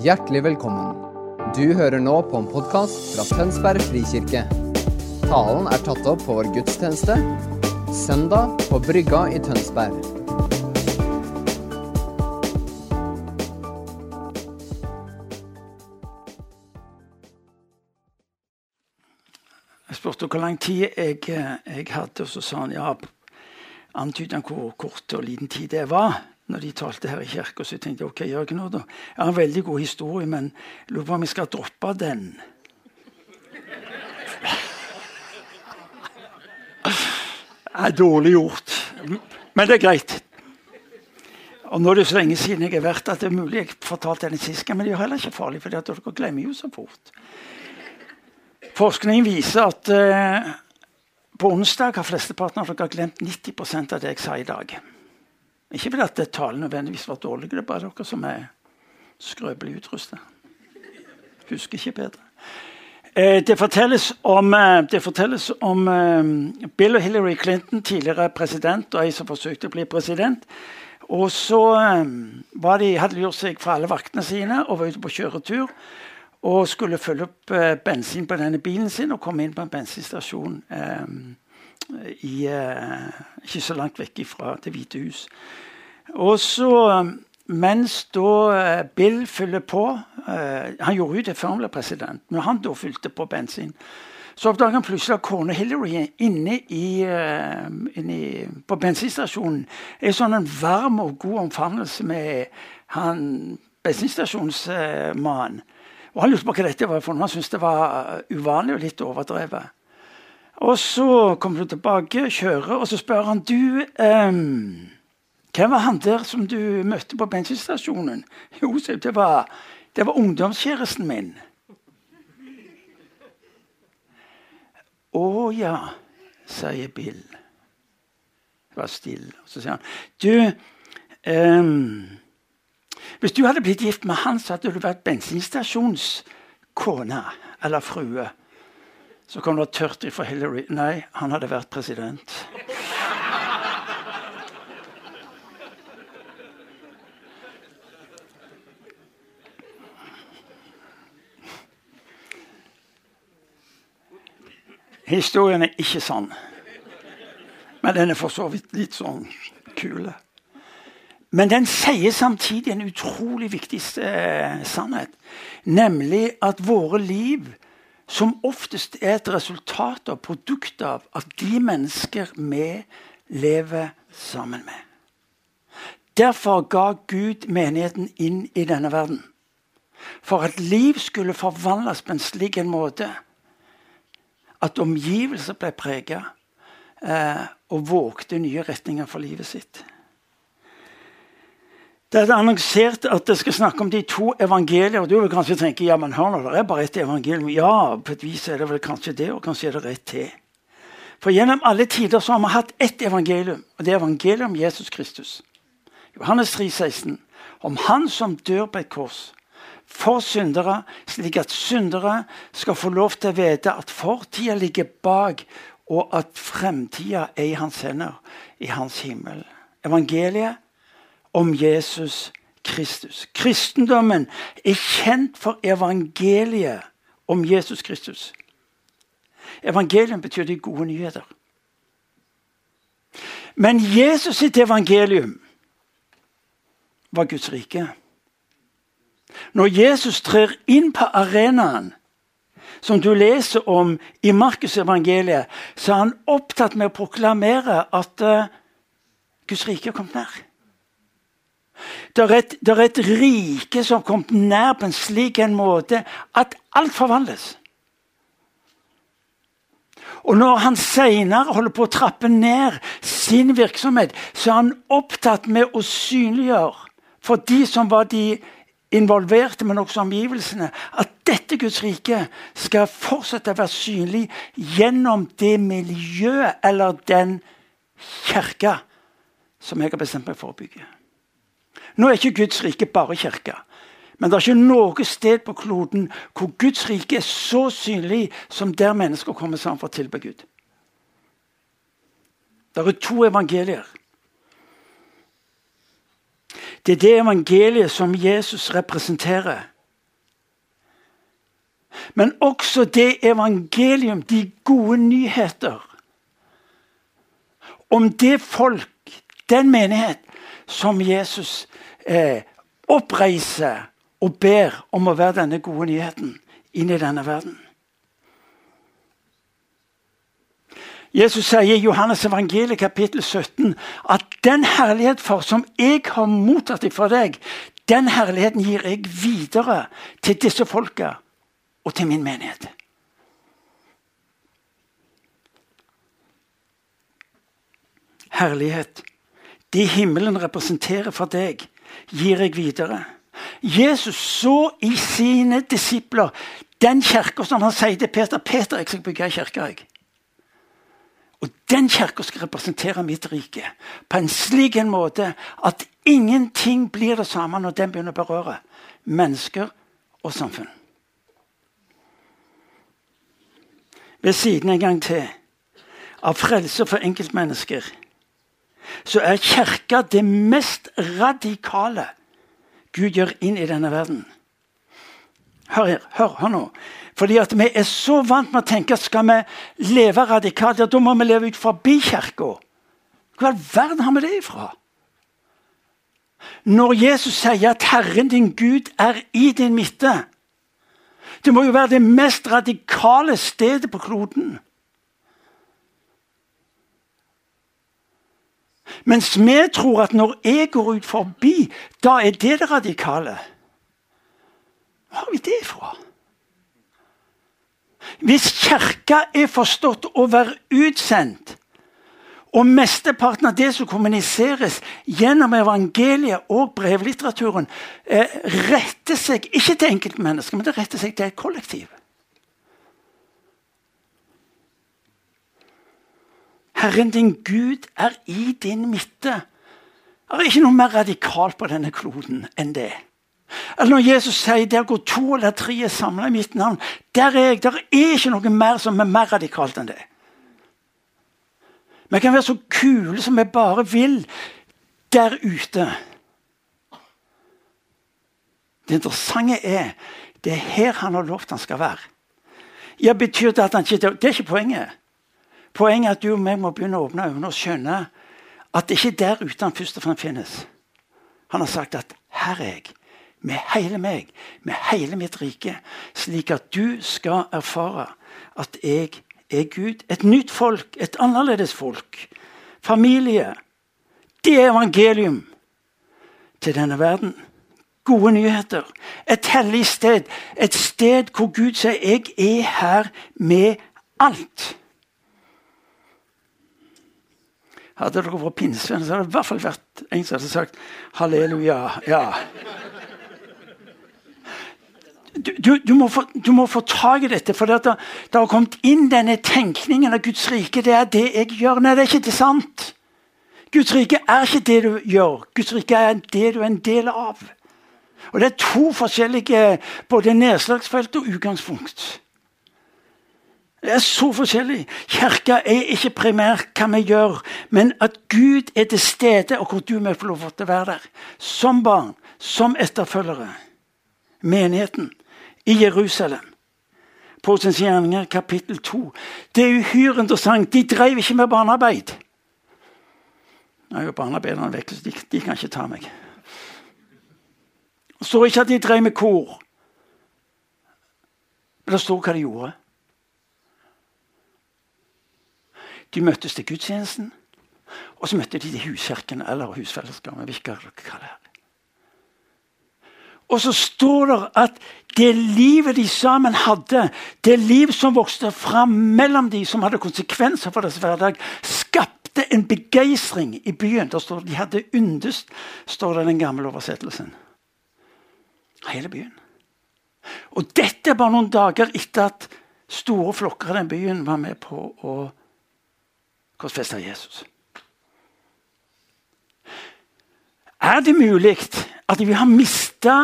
Hjertelig velkommen. Du hører nå på en podkast fra Tønsberg frikirke. Talen er tatt opp på vår gudstjeneste søndag på Brygga i Tønsberg. Jeg spurte hvor lang tid jeg, jeg hadde, og så sa han ja, antydet han hvor kort og liten tid det var når de talte her i kirka. Så jeg tenkte ok, ikke noe da. Jeg har en veldig god historie, men lurer på om jeg skal droppe den. Det er dårlig gjort, men det er greit. Og nå er det så lenge siden jeg har vært at det er mulig jeg fortalte den sist men det er jo heller ikke farlig, for dere glemmer jo så fort. Forskning viser at uh, på onsdag har flesteparten av dere glemt 90% av det jeg sa i dag. Ikke fordi at talen nødvendigvis var dårlig, det er bare dere som er skrøpelig utrustet. Husker ikke bedre. Eh, det fortelles om, eh, det fortelles om eh, Bill og Hillary Clinton, tidligere president, og ei som forsøkte å bli president. Og så de, hadde de gjort seg fra alle vaktene sine og var ute på kjøretur. Og skulle følge opp bensin på denne bilen sin og komme inn på en bensinstasjon i, ikke så langt vekk fra Det hvite hus. Og så mens da Bill fyller på Han gjorde jo det før han ble president. Når han da fylte på bensin, så oppdager han plutselig at kona Hillary inne, i, inne i, på bensinstasjonen er sånn en varm og god omfavnelse med han bensinstasjonsmannen. Og Han lurte på hva dette var for noe. Han syntes det var uvanlig og litt overdrevet. Og så kommer du tilbake, kjører, og så spør han du um, Hvem var han der som du møtte på bensinstasjonen? Jo, det var, det var ungdomskjæresten min. Å ja, sier Bill. Det var stille. Og så sier han Du um, Hvis du hadde blitt gift med han, så hadde du vært bensinstasjonskone eller frue. Så kom det tørt ifra Hillary. Nei, han hadde vært president. Historien er ikke sann, Men den er for så vidt litt sånn kule. Men den sier samtidig en utrolig viktig eh, sannhet. Nemlig at våre liv som oftest er et resultat og produkt av at de mennesker vi lever sammen med. Derfor ga Gud menigheten inn i denne verden. For at liv skulle forvandles på en slik en måte at omgivelser ble prega eh, og vågte nye retninger for livet sitt. Det er annonsert at det skal snakke om de to evangelier. Du vil kanskje tenke ja, men hør nå, det er bare ett evangelium. Ja, på et vis er det vel kanskje det, og kanskje er det rett til. For gjennom alle tider så har vi hatt ett evangelium, og det er evangeliet om Jesus Kristus. Johannes 3, 16. Om Han som dør på et kors for syndere, slik at syndere skal få lov til å vite at fortida ligger bak, og at fremtida er i hans hender, i hans himmel. Evangeliet om Jesus Kristus. Kristendommen er kjent for evangeliet om Jesus Kristus. Evangelium betyr de gode nyheter. Men Jesus sitt evangelium var Guds rike. Når Jesus trer inn på arenaen, som du leser om i Markus evangeliet, så er han opptatt med å proklamere at uh, Guds rike er kommet nær. Det er, et, rike som kommet nær på en slik en måte at alt forvandles. Og når han senere holder på å trappe ned sin virksomhet, så er han opptatt med å synliggjøre for de som var de involverte, men også omgivelsene, at dette Guds rike skal fortsette å være synlig gjennom det miljøet eller den kirka som jeg har bestemt meg for å bygge. Nå er ikke Guds rike bare kirka. Men det er ikke noe sted på kloden hvor Guds rike er så synlig som der mennesker kommer sammen for å tilbe Gud. Det er to evangelier. Det er det evangeliet som Jesus representerer. men også det evangelium, de gode nyheter, om det folk, den menighet, som Jesus eh, oppreiser og ber om å være denne gode nyheten inn i denne verden. Jesus sier i Johannes evangeliet kapittel 17 at den herlighet for som jeg har mottatt fra deg, den herligheten gir jeg videre til disse folka og til min menighet. Herlighet. Det himmelen representerer for deg, gir jeg videre. Jesus så i sine disipler den kirka som han sier til Peter Peter, jeg skal bygge ei kirke. jeg. Og den kirka skal representere mitt rike på en slik en måte at ingenting blir det samme når den begynner å berøre mennesker og samfunn. Ved siden en gang til av frelse for enkeltmennesker så er kirka det mest radikale Gud gjør inn i denne verden. Hør her, hør, hør nå. Fordi at vi er så vant med å tenke at skal vi leve radikalt, ja, da må vi leve ut forbi kirka. Hvor i all verden har vi det ifra? Når Jesus sier at 'Herren din Gud er i din midte' Det må jo være det mest radikale stedet på kloden. Mens vi tror at når jeg går ut forbi, da er det det radikale. Hvor har vi det ifra? Hvis Kirka er forstått å være utsendt, og mesteparten av det som kommuniseres gjennom evangeliet og brevlitteraturen, eh, retter seg ikke til enkeltmennesker, men det retter seg til et kollektiv. Herren din Gud er i din midte. Det er ikke noe mer radikalt på denne kloden enn det. Eller når Jesus sier der går to eller tre er samla i mitt navn, der er jeg. Der er ikke noe mer som er mer radikalt enn det. Vi kan være så kule som vi bare vil der ute. Det interessante er det er her han har lovt han skal være. Ja, Betyr det at han ikke Det er ikke poenget. Poenget er at du og meg må begynne å åpne øynene og skjønne at det ikke er der ute han først og fremst finnes. Han har sagt at 'her er jeg' med hele meg, med hele mitt rike, slik at du skal erfare at jeg er Gud. Et nytt folk, et annerledes folk. Familie. Det er evangelium til denne verden. Gode nyheter. Et hellig sted. Et sted hvor Gud sier 'Jeg er her med alt'. Hadde dere vært pinnsvenner, så hadde det i hvert fall vært en som hadde sagt halleluja. ja du, du, må få, du, må få, tak i dette, for det, det har kommet inn denne tenkningen av Guds rike. Det er det jeg gjør. Nei, det er ikke det sant. Guds rike er ikke det du gjør. Guds rike er det du er en del av. Og Det er to forskjellige både nedslagsfelt og utgangspunkt. Det er så forskjellig. Kirka er ikke primært hva vi gjør, men at Gud er til stede, og hvor du må få lov til å være der. Som barn, som etterfølgere. Menigheten i Jerusalem. På gjerninger, kapittel 2. Det er uhyre interessant. De drev ikke med barnearbeid. Nå er jo barnearbeiderne vekk, så de, de, kan ikke ta meg. Det står ikke at de drev med kor. Men det står hva de gjorde. De møttes til gudstjenesten, og så møtte de til huskirken eller husfellesskapet. Hva det. Og så står det at det livet de sammen hadde, det liv som vokste fram mellom de som hadde konsekvenser for deres hverdag, skapte en begeistring i byen. Der står det, De hadde undest, står det i den gamle oversettelsen. Hele byen. Og dette er bare noen dager etter at store flokker i den byen var med på å korsfeste Jesus. Er det mulig at vi har mista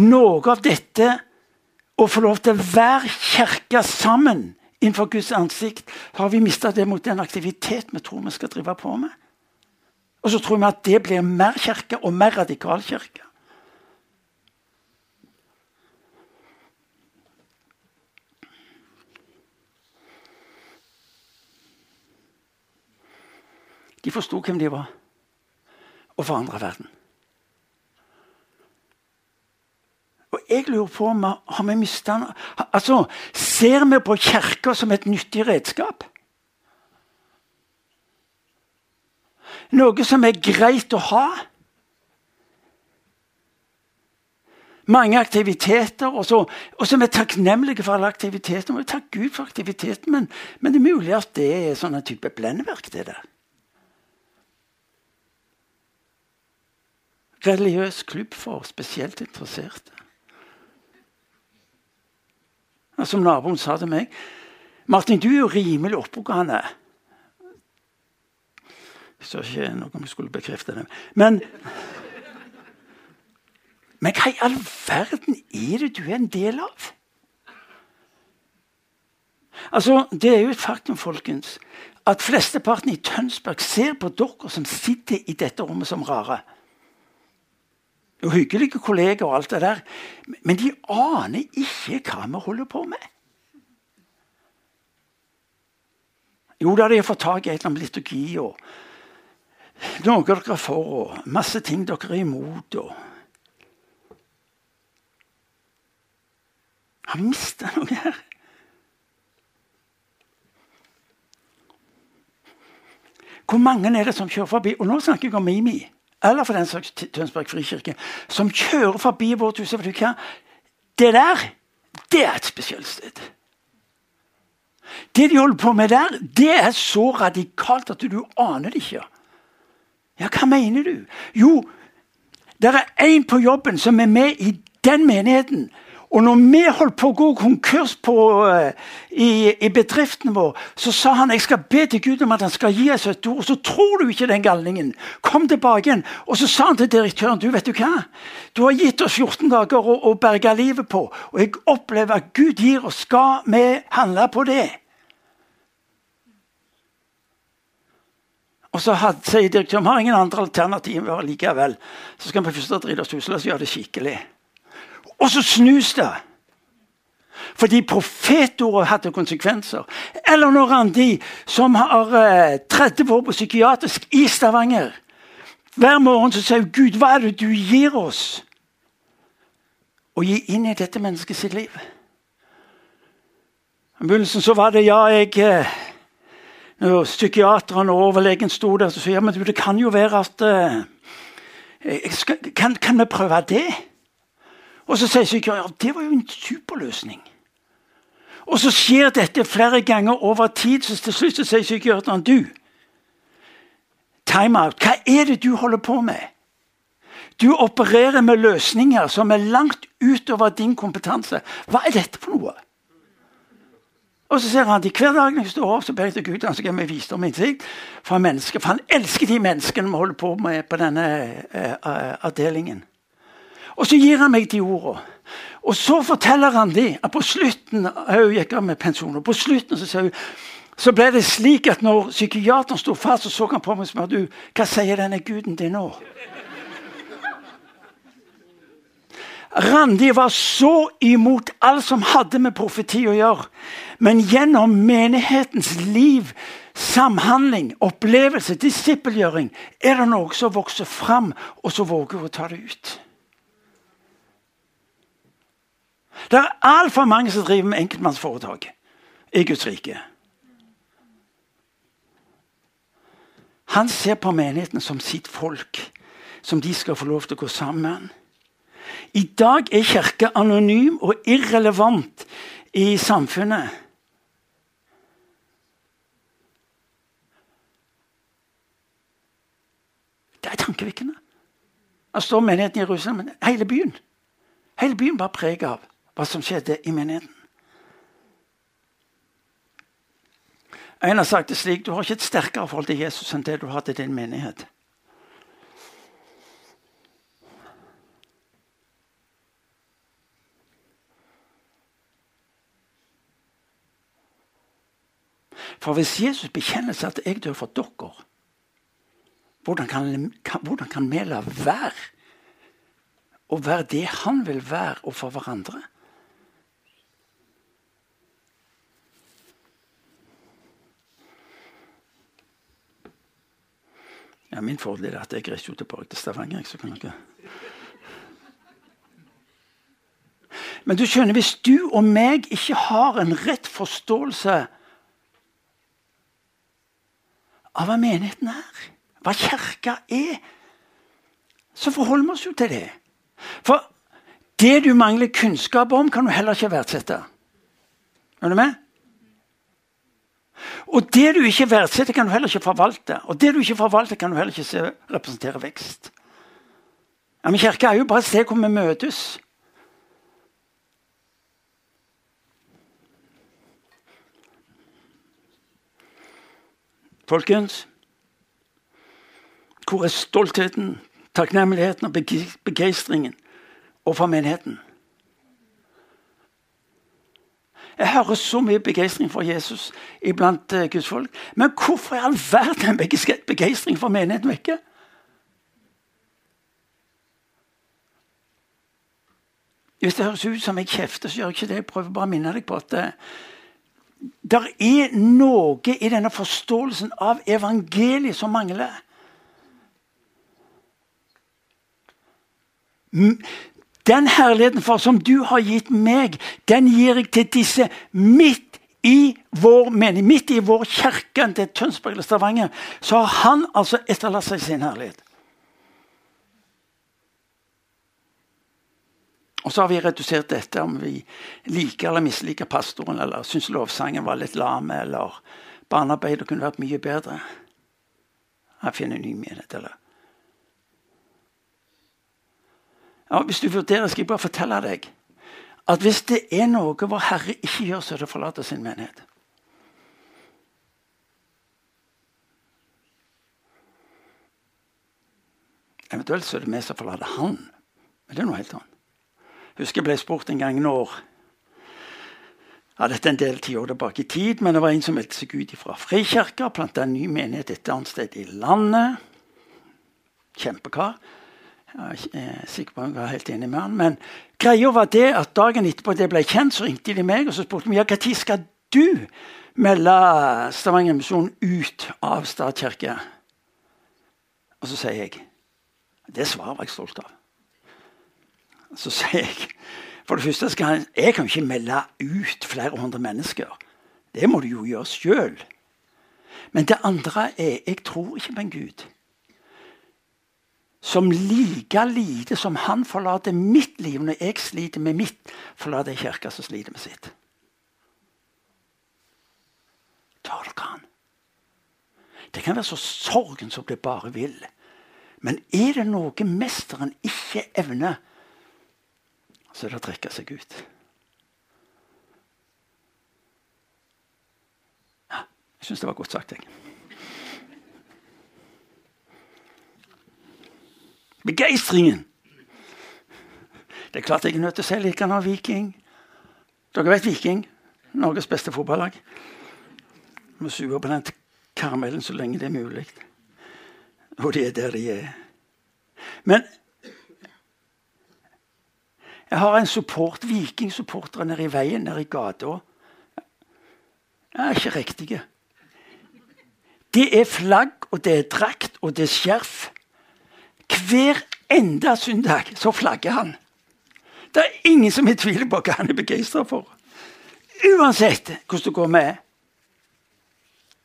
noe av dette å få lov til å kirke sammen innenfor Guds ansikt, har vi mista det mot den aktivitet vi tror vi skal drive på med. Og så tror vi at det blir mer kirke og mer radikal kirke. De forsto hvem de var, og forandra verden. Og jeg lurer på om har vi mista altså, Ser vi på Kirka som et nyttig redskap? Noe som er greit å ha? Mange aktiviteter, og så, og så er takknemlige for alle aktiviteter. Vi takker Gud for aktiviteten, men, men, det er mulig at det er sånn type blendeverk. det der. Religiøs klubb for spesielt interesserte. Som naboen sa til meg Martin, du er jo rimelig oppegående. Jeg sa ikke noe om jeg skulle bekrefte det. Men men hva i all verden er det du er en del av? Altså, Det er jo et faktum folkens, at flesteparten i Tønsberg ser på dere som sitter i dette rommet, som rare. Og hyggelige kolleger og alt det der. Men de aner ikke hva vi holder på med. Jo da, de har fått tak i et eller annet liturgi og noe dere er for, og masse ting dere er imot. og Har mista noe her? Hvor mange er det som kjører forbi? Og nå snakker jeg om Mimi, eller for den saks Tønsberg frikirke, som kjører forbi vårt hus. Vet du hva? Det der, det er et spesielt sted. Det de holder på med der, det er så radikalt at du aner det ikke. Ja, hva mener du? Jo, det er én på jobben som er med i den menigheten og når vi holdt på å gå konkurs på, uh, i, i, bedriften vår, så sa han jeg skal be til Gud om at han skal gi oss et ord. Så tror du ikke den galningen. Kom tilbake igjen. Og så sa han til direktøren du vet du hva? Du har gitt oss 14 dager å, å berge livet på. Og jeg opplever at Gud gir oss. Skal vi handle på det? Og så sier direktøren vi har ingen andre alternativer likevel. Så skal vi først drite oss usle og gjøre det skikkelig. Og så snus det. Fordi profetordet hadde konsekvenser. Eller når Randi, som har eh, 30 år på psykiatrisk i Stavanger Hver morgen så sier hun, 'Gud, hva er det du gir oss?' Å gi inn i dette mennesket sitt liv. I begynnelsen så var det ja, jeg eh, Når psykiateren og overlegen sto der, så sa ja, men det kan jo være at eh, skal, kan, kan vi prøve det? Og så sier sykepleieren ja, det var jo en superløsning. Og så skjer dette flere ganger over tid, så til slutt så sier sykepleieren du, time out. Hva er det du holder på med? Du opererer med løsninger som er langt utover din kompetanse. Hva er dette for noe? Og så ser han de hver dag jeg står opp, så ber jeg til Gud han skal gi visdom og innsikt. For han elsker de menneskene vi holder på med på denne uh, avdelingen. Og så gir han meg de ordene. Og så forteller han de, at på slutten hun gikk av med pensjon, og på slutten så, hun, så ble det slik at når psykiateren sto fast, så så han på meg og spurte hva sier denne guden din nå. Randi var så imot alt som hadde med profeti å gjøre. Men gjennom menighetens liv, samhandling, opplevelse, disippelgjøring, er det noe som vokser fram, og så våger hun å ta det ut. Det er altfor mange som driver med enkeltmannsforetak i Guds rike. Han ser på menigheten som sitt folk, som de skal få lov til å gå sammen. I dag er Kirka anonym og irrelevant i samfunnet. Det er tankevekkende. Det står menigheten i Jerusalem, hele byen. Hele byen var preget av hva som skjedde i menigheten. En har sagt det slik du har ikke et sterkere forhold til Jesus enn det du har til din menighet. For hvis Jesus bekjenner seg at jeg dør for dere, hvordan kan, hvordan kan vi la være å være det han vil være, og for hverandre? Ja, Min fordel er at jeg reiser jo tilbake til Stavanger. så kan dere... Men du skjønner, hvis du og meg ikke har en rett forståelse av hva menigheten er, hva kirka er, så forholder vi oss jo til det. For det du mangler kunnskap om, kan du heller ikke verdsette. Er du med? Og det du ikke verdsetter, kan du heller ikke forvalte. Og det du ikke forvalter, kan du heller ikke se representere vekst. Ja, men Kirka er jo bare et sted hvor vi møtes. Folkens, hvor er stoltheten, takknemligheten og begeistringen overfor menigheten? Jeg hører så mye begeistring for Jesus iblant uh, Guds folk. Men hvorfor i all verden er begeistring for menigheten vekke? Hvis det høres ut som jeg kjefter, så gjør jeg ikke det. Jeg prøver bare å minne deg på at det, uh, der er noe i denne forståelsen av evangeliet som mangler. Den herligheten far, som du har gitt meg, den gir jeg til disse midt i vår mening, midt i vår kirke, til Tønsberg eller Stavanger. Så har han altså etterlatt seg sin herlighet. Og så har vi redusert dette om vi liker eller misliker pastoren, eller syns lovsangen var litt lam, eller barnearbeidet kunne vært mye bedre. Jeg finner ny menighet, eller Ja, hvis du vurderer, skal jeg bare fortelle deg at hvis det er noe vår Herre ikke gjør, så er det å forlate sin menighet. Eventuelt så er det vi som forlater Han. Men det er noe helt annet. Husker jeg ble spurt en gang når ja, Dette er en del tiår tilbake i tid, men det var en som meldte seg ut fra Frikirka, planta en ny menighet et annet sted i landet. Kjempekar. Jeg er sikker på han var helt enig med han, men greia var det at dagen etterpå det ble kjent, så ringte de meg og så spurte de, ja, når skal du melde Stavanger Misjon ut av Stad kirke. Og så sier jeg Det svaret var jeg stolt av. Så sier jeg For det første skal jeg, jeg kan ikke melde ut flere hundre mennesker. Det må du jo gjøre sjøl. Men det andre er jeg tror ikke på en Gud som like lite som han forlater mitt liv når jeg sliter med mitt, forlater kirka som sliter med sitt. Tar dere han? Det kan være så sorgen som det bare vil. Men er det noe mesteren ikke evner, så er det å trekke seg ut. Ja, jeg syns det var godt sagt. jeg. Begeistringen! Det er klart jeg er nødt til å si litt om Viking. Dere vet Viking? Norges beste fotballag. Må suge på den karamellen så lenge det er mulig. Og det er der de er. Men jeg har en support, vikingsupporter nede i veien, nede i gata. Jeg er ikke riktige. Det er flagg, og det er drakt, og det er skjerf. Hver enda søndag så flagger han. Det er ingen som er tvil på hva han er begeistra for. Uansett hvordan det går med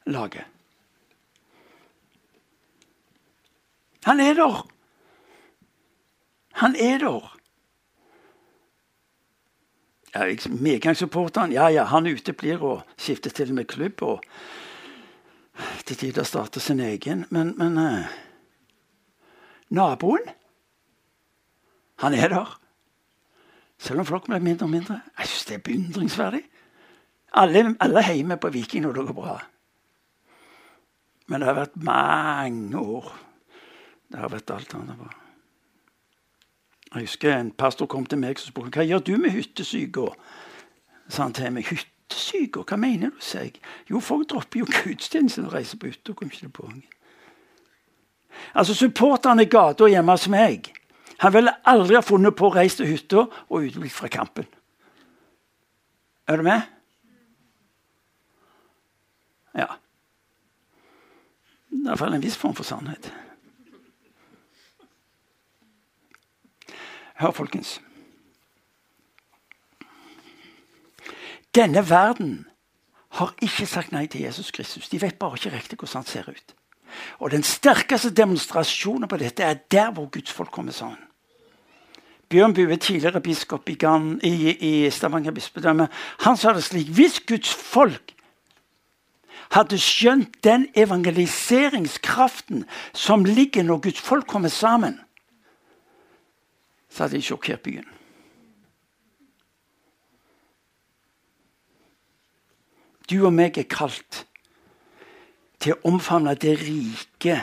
laget. Han er der. Han er der. Ja, Medgangssupporteren ja, ja, han uteblir og skifter til med klubb. og Til tider starter sin egen. Men, men uh, Naboen, han er der. Selv om folk blir mindre og mindre. Jeg syns det er beundringsverdig. Alle, alle hjemme på Viking når det går bra. Men det har vært mange år det har vært alt annet bra. Jeg husker en pastor kom til meg og spurte hva gjør du med hyttesyka. sa han til meg. Hyttesyka, Hva mener du? sa jeg. Jo, folk dropper jo gudstjenesten og reiser på hytta. Kom ikke på. Altså Supporterne i gata hjemme hos meg han ville aldri ha funnet på å reise til hytta og utebli fra kampen. Er du med? Ja. Det er iallfall en viss form for sannhet. Hør, folkens. Denne verden har ikke sagt nei til Jesus Kristus. De vet bare ikke riktig hvordan han ser ut. Og Den sterkeste demonstrasjonen på dette er der hvor Guds folk kommer sammen. Bjørn Bue, tidligere biskop i, Gan, i, i Stavanger bispedømme, han sa det slik Hvis Guds folk hadde skjønt den evangeliseringskraften som ligger når Guds folk kommer sammen, så hadde de sjokkert byen. Du og meg er kalt til å omfavne det rike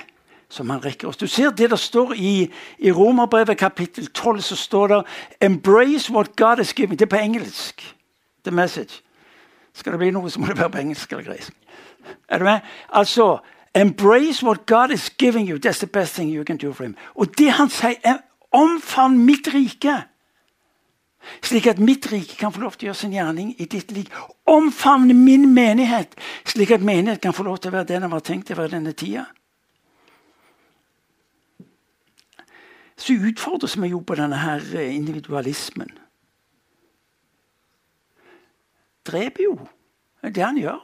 som han rekker oss. Du ser det der står i, i Romerbrevet kapittel 12, så står det 'Embrace what God is giving'. Det er på engelsk. The message. Skal det bli noe, så må det være på engelsk eller gresk. Er du med? Altså, Embrace what God is giving you. That's the best thing you can do for him. Og det han sier, er omfavn mitt rike. Slik at mitt rike kan få lov til å gjøre sin gjerning i ditt liv. Omfavne min menighet, slik at menighet kan få lov til å være den den var tenkt å være denne tida. Så utfordres vi jo på denne her eh, individualismen. Dreper jo. Det det han gjør.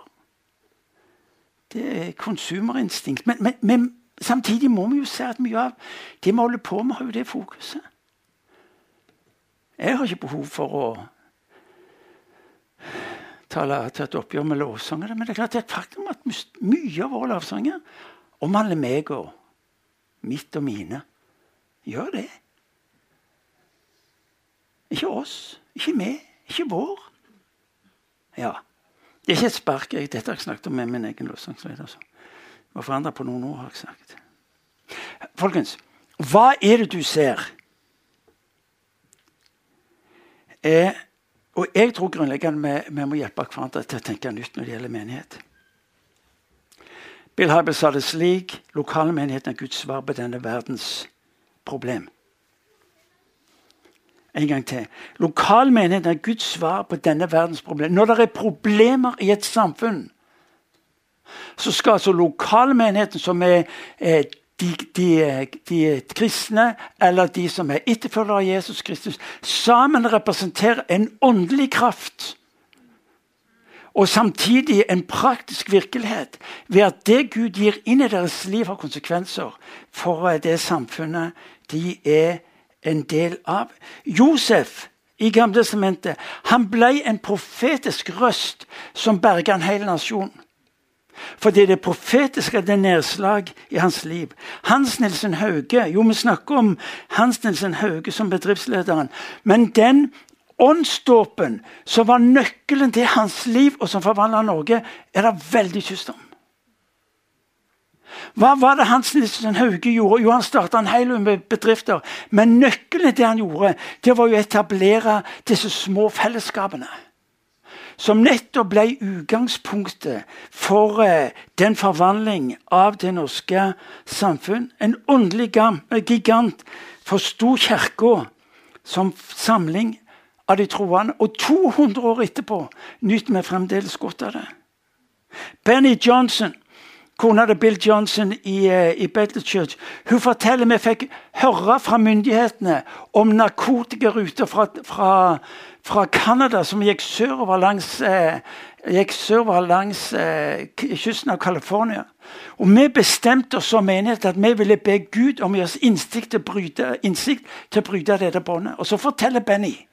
Det er konsumerinstinkt. Men, men, men samtidig må vi jo se at mye av det vi holder på med, har jo det fokuset. Jeg har ikke behov for å tale, til et oppgjør med lovsangere, men det er klart det er et faktum at mye av våre lovsanger omhandler meg og mitt og mine. Gjør det. Ikke oss, ikke vi, ikke vår. Ja. Det er ikke et spark. Dette har jeg snakket om med min egen lovsangsleder. Altså. Må forandre på noen ord, har jeg sagt. Folkens, hva er det du ser? Eh, og jeg tror grunnleggende vi, vi må hjelpe hverandre til å tenke nytt når det gjelder menighet. Bill Hybel sa det slik lokalmenigheten er Guds svar på denne verdens problem. En gang til. Lokalmenigheten er Guds svar på denne verdens problem. Når det er problemer i et samfunn, så skal altså lokalmenigheten, som er eh, de, de, de, kristne eller de som er etterfølgere av Jesus Kristus, sammen representerer en åndelig kraft. Og samtidig en praktisk virkelighet ved at det Gud gir inn i deres liv, har konsekvenser for det samfunnet de er en del av. Josef i Gamle testamentet han ble en profetisk røst som berga en hel nasjon. Fordi det profetiske er nedslag i hans liv. Hans Nilsen Hauge Jo, vi snakker om Hans Nilsen Hauge som bedriftslederen. Men den åndsdåpen som var nøkkelen til hans liv, og som forvandla Norge, er det veldig tyst om. Hva var det Hans Nilsen Hauge gjorde? Jo, Han starta en hel med bedrifter. Men nøkkelen til det han gjorde, det var å etablere disse små fellesskapene som nettopp ble utgangspunktet for eh, den forvandling av det norske samfunn. En åndelig eh, gigant forsto Kirka som samling av de troende. Og 200 år etterpå nyter vi fremdeles godt av det. Benny Johnson, kona til Bill Johnson i, uh, i Church, hun forteller vi fikk høre fra myndighetene om narkotikaruter fra, fra fra Canada som gikk sørover langs, eh, gikk sørover langs eh, kysten av California. Og Vi bestemte oss som menighet at vi ville be Gud om å gi oss innsikt til å bryte, innsikt til å bryte dette båndet. Og så forteller Benny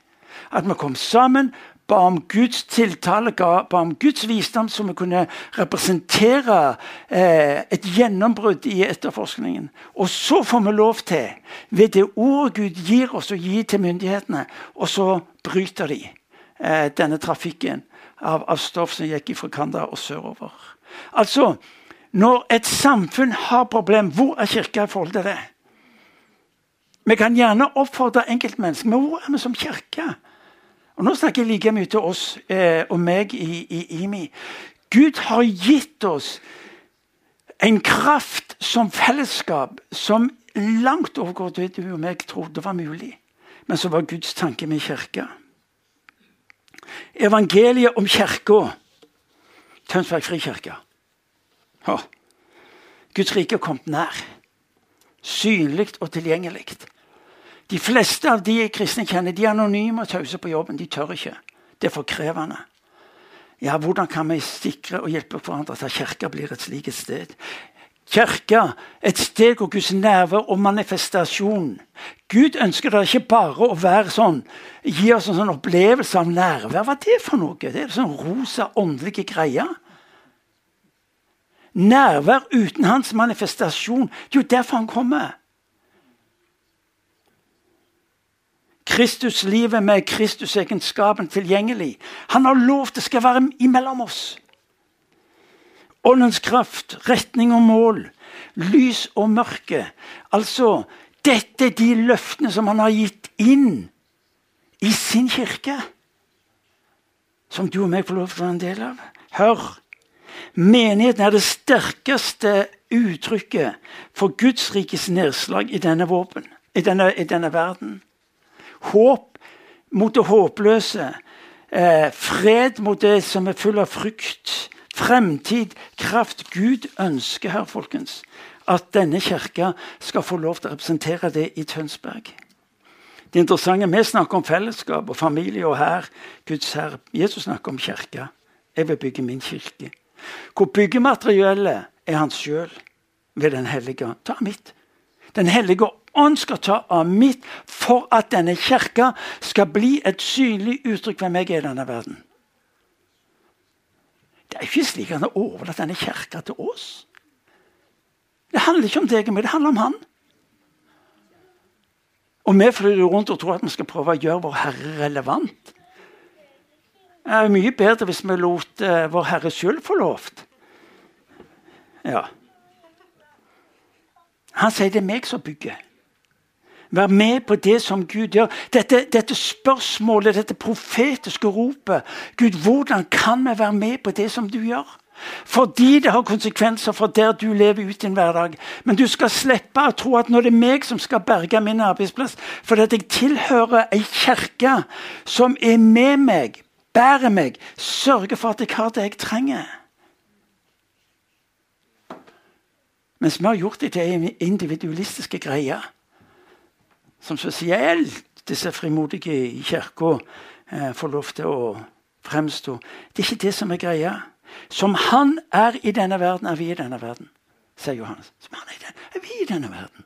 at vi kom sammen, ba om Guds tiltale, ba om Guds visdom, så vi kunne representere eh, et gjennombrudd i etterforskningen. Og så får vi lov til, ved det ordet Gud gir oss, å gi til myndighetene, og så bryter de eh, denne trafikken av, av, stoff som gikk fra Kanda og sørover. Altså, når et samfunn har problem, hvor er kirka i forhold til det? Vi kan gjerne oppfordre enkeltmennesker, men hvor er vi som kirke? Og Nå snakker jeg like mye til oss eh, og meg i, i IMI. Gud har gitt oss en kraft som fellesskap som langt overgår det du og meg trodde var mulig. Men så var Guds tanke med kirka. Evangeliet om kirka. Tønsberg frikirke. Guds rike er kommet nær. Synlig og tilgjengelig. De fleste av de kristne kjenner, de er anonyme og tause på jobben. De tør ikke. Det er for krevende. Ja, Hvordan kan vi sikre og hjelpe hverandre at kirka blir et slikt sted? Kirka, et sted hvor Guds nerve og manifestasjon Gud ønsker det ikke bare å være sånn, gi oss en sånn opplevelse av nærvær. Hva er det for noe? Det er sånn rosa, åndelige greier. Nærvær uten hans manifestasjon. Det er jo derfor han kommer. Kristuslivet med Kristusegenskapen tilgjengelig. Han har lov til å være imellom oss. Åndens kraft, retning og mål, lys og mørke. Altså, dette er de løftene som han har gitt inn i sin kirke. Som du og meg får lov til å være en del av. Hør! Menigheten er det sterkeste uttrykket for Guds rikes nedslag i denne, våpen, i denne, i denne verden. Håp mot det håpløse. Eh, fred mot det som er full av frykt. Fremtid, kraft. Gud ønsker her, folkens, at denne kirka skal få lov til å representere det i Tønsberg. Det interessante Vi snakker om fellesskap og familie og her. Guds herre. Jesus snakker om kirka. Jeg vil bygge min kirke. Hvor byggemateriellet er han sjøl ved Den hellige Ta mitt. Den hellige ånd skal ta av mitt for at denne kirka skal bli et synlig uttrykk hvem jeg er i denne verden. Det er ikke slik han har overlatt denne kirka til oss. Det handler ikke om deg og meg, det handler om han. Og vi flyr rundt og tror at vi skal prøve å gjøre vår Herre relevant. Det er mye bedre hvis vi lot uh, Vår Herre sjøl få lovt. Ja. Han sier det er meg som bygger. Vær med på det som Gud gjør. Dette, dette, spørsmålet, dette profetiske ropet Gud, hvordan kan vi være med på det som du gjør? Fordi det har konsekvenser for der du lever ut din hverdag. Men du skal slippe å tro at nå er meg som skal berge min arbeidsplass. For at jeg tilhører ei kirke som er med meg, bærer meg, sørger for at jeg har det jeg trenger. Mens vi har gjort det til individualistiske greier som spesielt disse frimodige i kirka eh, får lov til å fremstå. Det er ikke det som er greia. Som han er i denne verden, er vi i denne verden, sier Johannes. Som han er, i den, er vi i denne verden.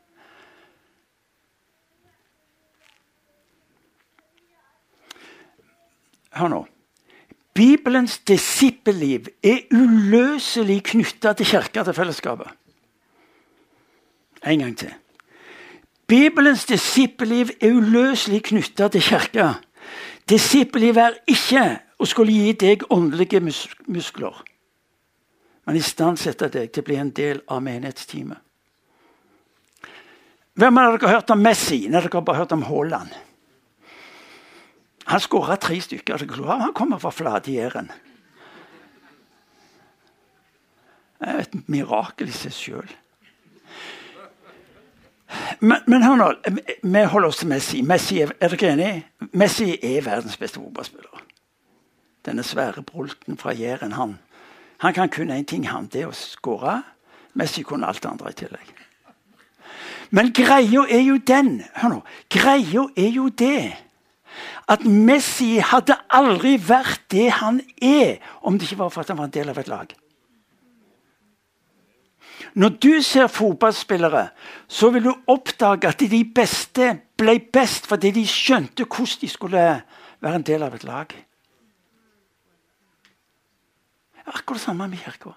Hør nå. Bibelens disippelliv er uløselig knytta til kirka, til fellesskapet. En gang til. Bibelens disippelliv er uløselig knytta til kirka. Disippelliv er ikke å skulle gi deg åndelige mus muskler, men istandsette deg til å bli en del av menighetsteamet. Hvem av dere har hørt om Messi når dere har bare hørt om Haaland? Han skåra tre stykker. Han kommer fra Flatjæren. Det er et mirakel i seg sjøl. Men, men nå, vi holder oss til Messi. Messi er, er dere enig? Messi er verdens beste fotballspiller. Denne svære brulten fra Jæren. Han, han kan kun én ting, han. Det å skåre. Messi kunne alt det andre i tillegg. Men greia er jo den Hør nå. Greia er jo det at Messi hadde aldri vært det han er, om det ikke var for at han var en del av et lag. Når du ser fotballspillere, så vil du oppdage at de beste ble best fordi de skjønte hvordan de skulle være en del av et lag. Akkurat det samme med kirka.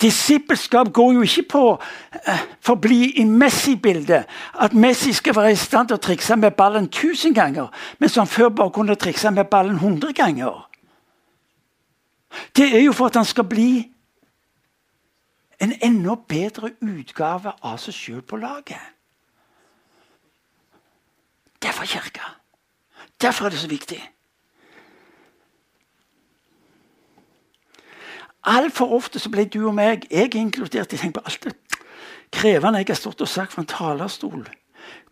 Disippelskap går jo ikke på uh, for å bli i Messi-bildet. At Messi skal være i stand til å trikse med ballen 1000 ganger, mens han før bare kunne trikse med ballen 100 ganger. Det er jo for at han skal bli en enda bedre utgave av seg sjøl på laget. Derfor kirka. Derfor er det så viktig. Altfor ofte så ble du og meg, jeg inkludert, jeg tenker på alt det krevende jeg har stått og sagt fra en talerstol.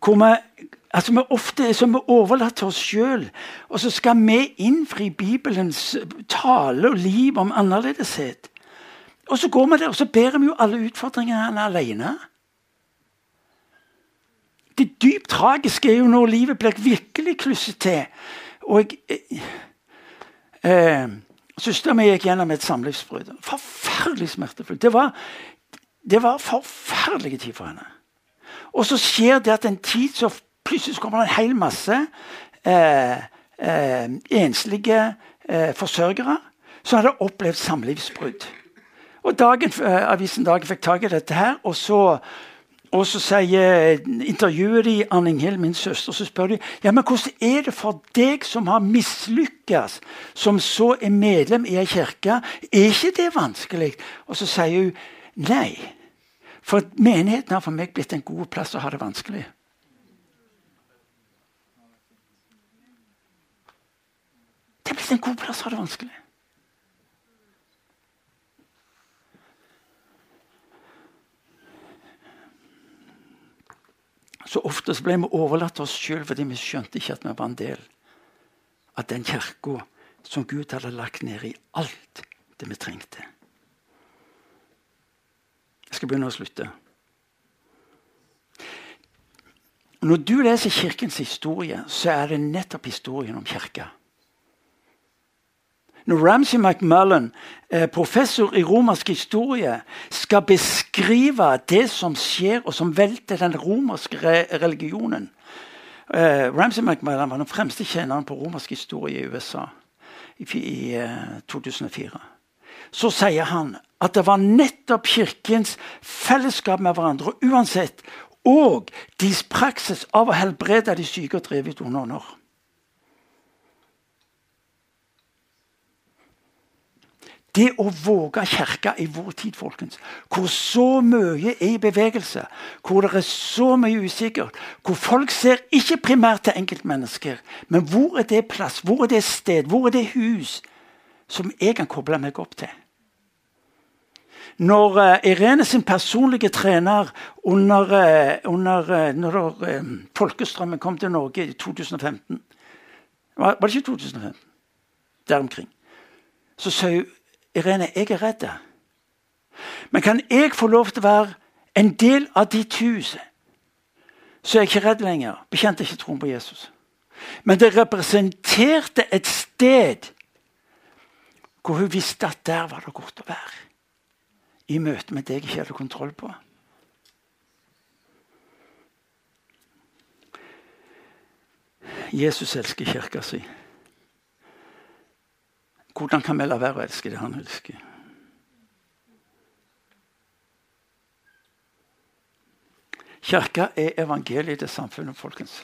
Hvor vi, altså vi ofte er som vi overlater til oss sjøl, og så skal vi innfri Bibelens tale og liv om annerledeshet. Og så går vi der og så bærer vi jo alle utfordringene alene. Det dypt tragiske er jo når livet blir virkelig klusset til. Og jeg, eh, Søstera mi gikk gjennom et samlivsbrudd. Forferdelig smertefullt. Det var, det var forferdelig tid for henne. Og så skjer det at en tid så plutselig kommer det en hel masse eh, eh, enslige eh, forsørgere som hadde opplevd samlivsbrudd. Og dagen, eh, Avisen Dagen fikk tak i dette her, og så og så sier, intervjuer de Anning Hill, min søster, så spør de ja, men hvordan er det for deg som har mislykkes, som så er medlem i ei kirke. Er ikke det vanskelig? Og så sier hun nei. For menigheten har for meg blitt en god plass å ha det vanskelig. Det er blitt en god plass å ha det vanskelig. Så ofte ble vi overlatt til oss sjøl fordi vi skjønte ikke at vi var en del av den kirka som Gud hadde lagt ned i alt det vi trengte. Jeg skal begynne å slutte. Når du leser Kirkens historie, så er det nettopp historien om kirka. Når Ramsay McMullen, eh, professor i romersk historie, skal beskrive det som skjer, og som velter den romerske religionen eh, Ramsay McMullen var den fremste tjeneren på romersk historie i USA i, 2004. Eh, Så sier han at det var nettopp kirkens fellesskap med hverandre, uansett, og deres praksis av å helbrede de syke og drive ut onde Det å våge kirka i vår tid, folkens, hvor så mye er i bevegelse, hvor det er så mye usikkert, hvor folk ser ikke primært til enkeltmennesker, men hvor er det plass, hvor er det sted, hvor er det hus som jeg kan koble meg opp til? Når uh, Irene sin personlige trener under, uh, under uh, når folkestrømmen kom til Norge i 2015 Var, var det ikke 2015? Der omkring. Så sa hun Irene, jeg er redd. Men kan jeg få lov til å være en del av ditt hus, så er jeg ikke redd lenger. Bekjente ikke troen på Jesus. Men det representerte et sted hvor hun visste at der var det godt å være. I møte med det jeg ikke hadde kontroll på. Jesus elsker kirka si. Hvordan kan vi la være å elske det han elsker? Kirka er evangeliet til samfunnet, folkens.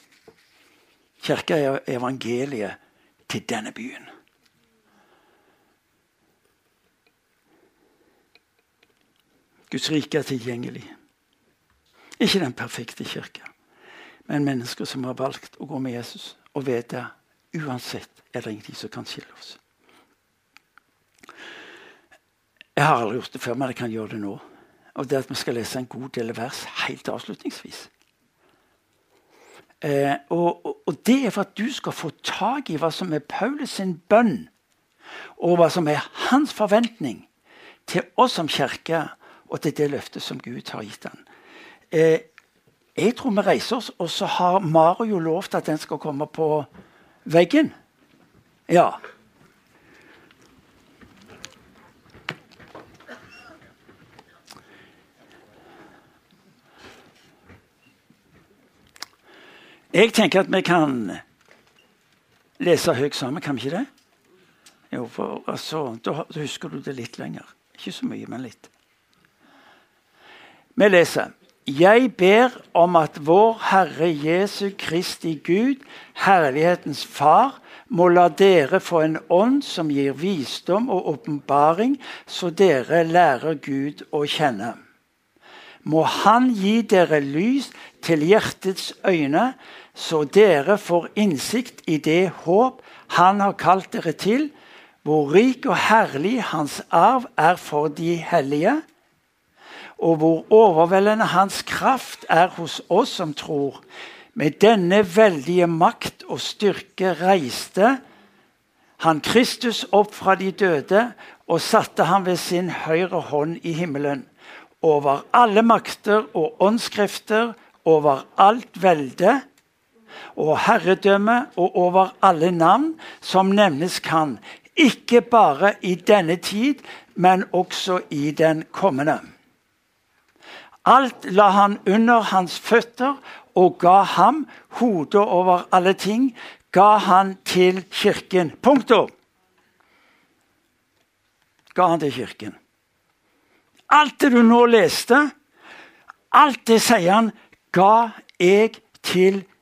Kirka er evangeliet til denne byen. Guds rike er tilgjengelig. Ikke den perfekte kirka, men mennesker som har valgt å gå med Jesus og vite uansett er det ingenting som kan skille oss. Jeg har aldri gjort det før, men jeg kan gjøre det nå. Og det at Vi skal lese en god del vers helt avslutningsvis. Eh, og, og, og, Det er for at du skal få tak i hva som er Paulus sin bønn, og hva som er hans forventning til oss som kirke, og til det løftet som Gud har gitt ham. Eh, jeg tror vi reiser oss, og så har Mario lovt at den skal komme på veggen. Ja. Jeg tenker at vi kan lese høyt sammen, kan vi ikke det? Jo, for altså, da, da husker du det litt lenger. Ikke så mye, men litt. Vi leser. Jeg ber om at vår Herre Jesu Kristi Gud, herlighetens Far, må la dere få en ånd som gir visdom og åpenbaring, så dere lærer Gud å kjenne. Må Han gi dere lys til hjertets øyne, så dere får innsikt i det håp Han har kalt dere til, hvor rik og herlig Hans arv er for de hellige, og hvor overveldende Hans kraft er hos oss som tror. Med denne veldige makt og styrke reiste han Kristus opp fra de døde og satte ham ved sin høyre hånd i himmelen, over alle makter og åndskrifter over alt velde og herredømme og over alle navn som nevnes kan, ikke bare i denne tid, men også i den kommende. Alt la han under hans føtter og ga ham hodet over alle ting, ga han til kirken. Punktum. Ga han til kirken. Alt det du nå leste, alt det sier han, ga jeg til kirken.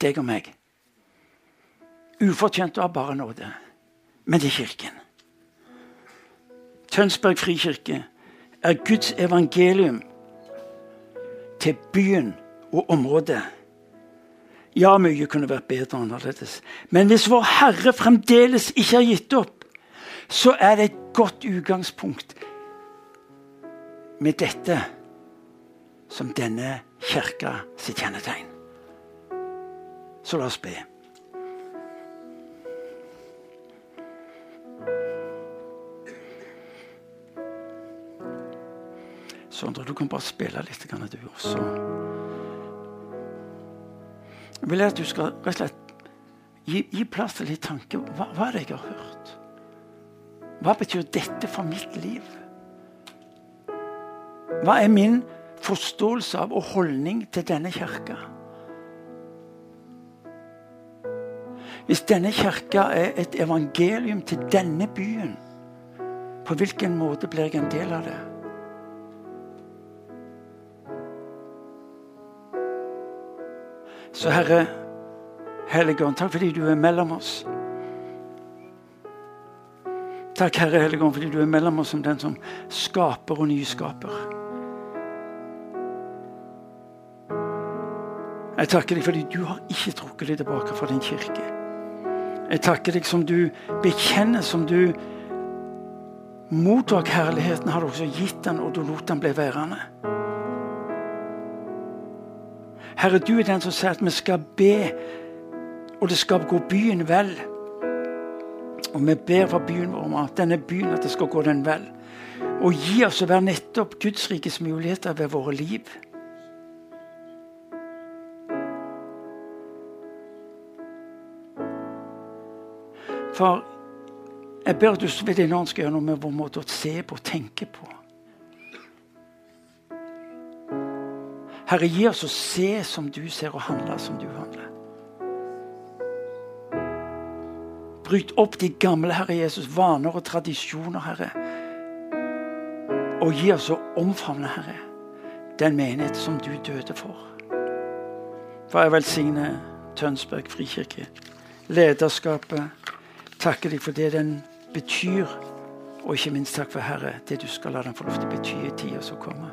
Deg og meg. Ufortjent av bare nåde. Men det er kirken. Tønsberg frikirke er Guds evangelium til byen og området. Ja, mye kunne vært bedre annerledes. Men hvis Vår Herre fremdeles ikke har gitt opp, så er det et godt utgangspunkt med dette som denne kirka sitt kjennetegn. Så la oss be. Sondre, du kan bare spille litt, du også. Jeg vil at du skal rett og slett gi, gi plass til litt tanke. Hva, hva er det jeg har hørt? Hva betyr dette for mitt liv? Hva er min forståelse av og holdning til denne kirka? Hvis denne kirka er et evangelium til denne byen, på hvilken måte blir jeg en del av det? Så Herre, Helligånd, takk fordi du er mellom oss. Takk, Herre Helligånd, fordi du er mellom oss som den som skaper og nyskaper. Jeg takker deg fordi du har ikke trukket deg tilbake fra din kirke. Jeg takker deg som du bekjenner, som du mottok herligheten, har du også gitt den, og du lot den bli værende. Herre, du er den som sier at vi skal be, og det skal gå byen vel. Og vi ber for byen vår om at denne byen at det skal gå den vel. Og gi oss å være nettopp Guds rikes muligheter ved våre liv. For jeg ber at du ved din ånd skal gjøre noe med vår måte å se på og tenke på. Herre, gi oss å se som du ser, og handle som du handler. Bryt opp de gamle Herre Jesus, vaner og tradisjoner, Herre. Og gi oss å omfavne, Herre, den menighet som du døde for. For jeg velsigner Tønsberg frikirke, lederskapet. Takker deg for det den betyr, og ikke minst takk for, Herre, det du skal la den få lov til å bety i tida som kommer.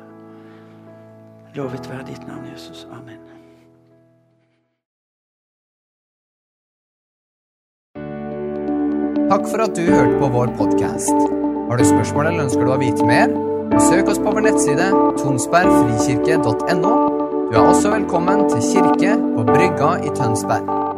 Lovet være ditt navn, Jesus. Amen. Takk for at du hørte på vår podkast. Har du spørsmål eller ønsker du å vite mer? Søk oss på vår nettside tonsbergfrikirke.no. Du er også velkommen til kirke på Brygga i Tønsberg.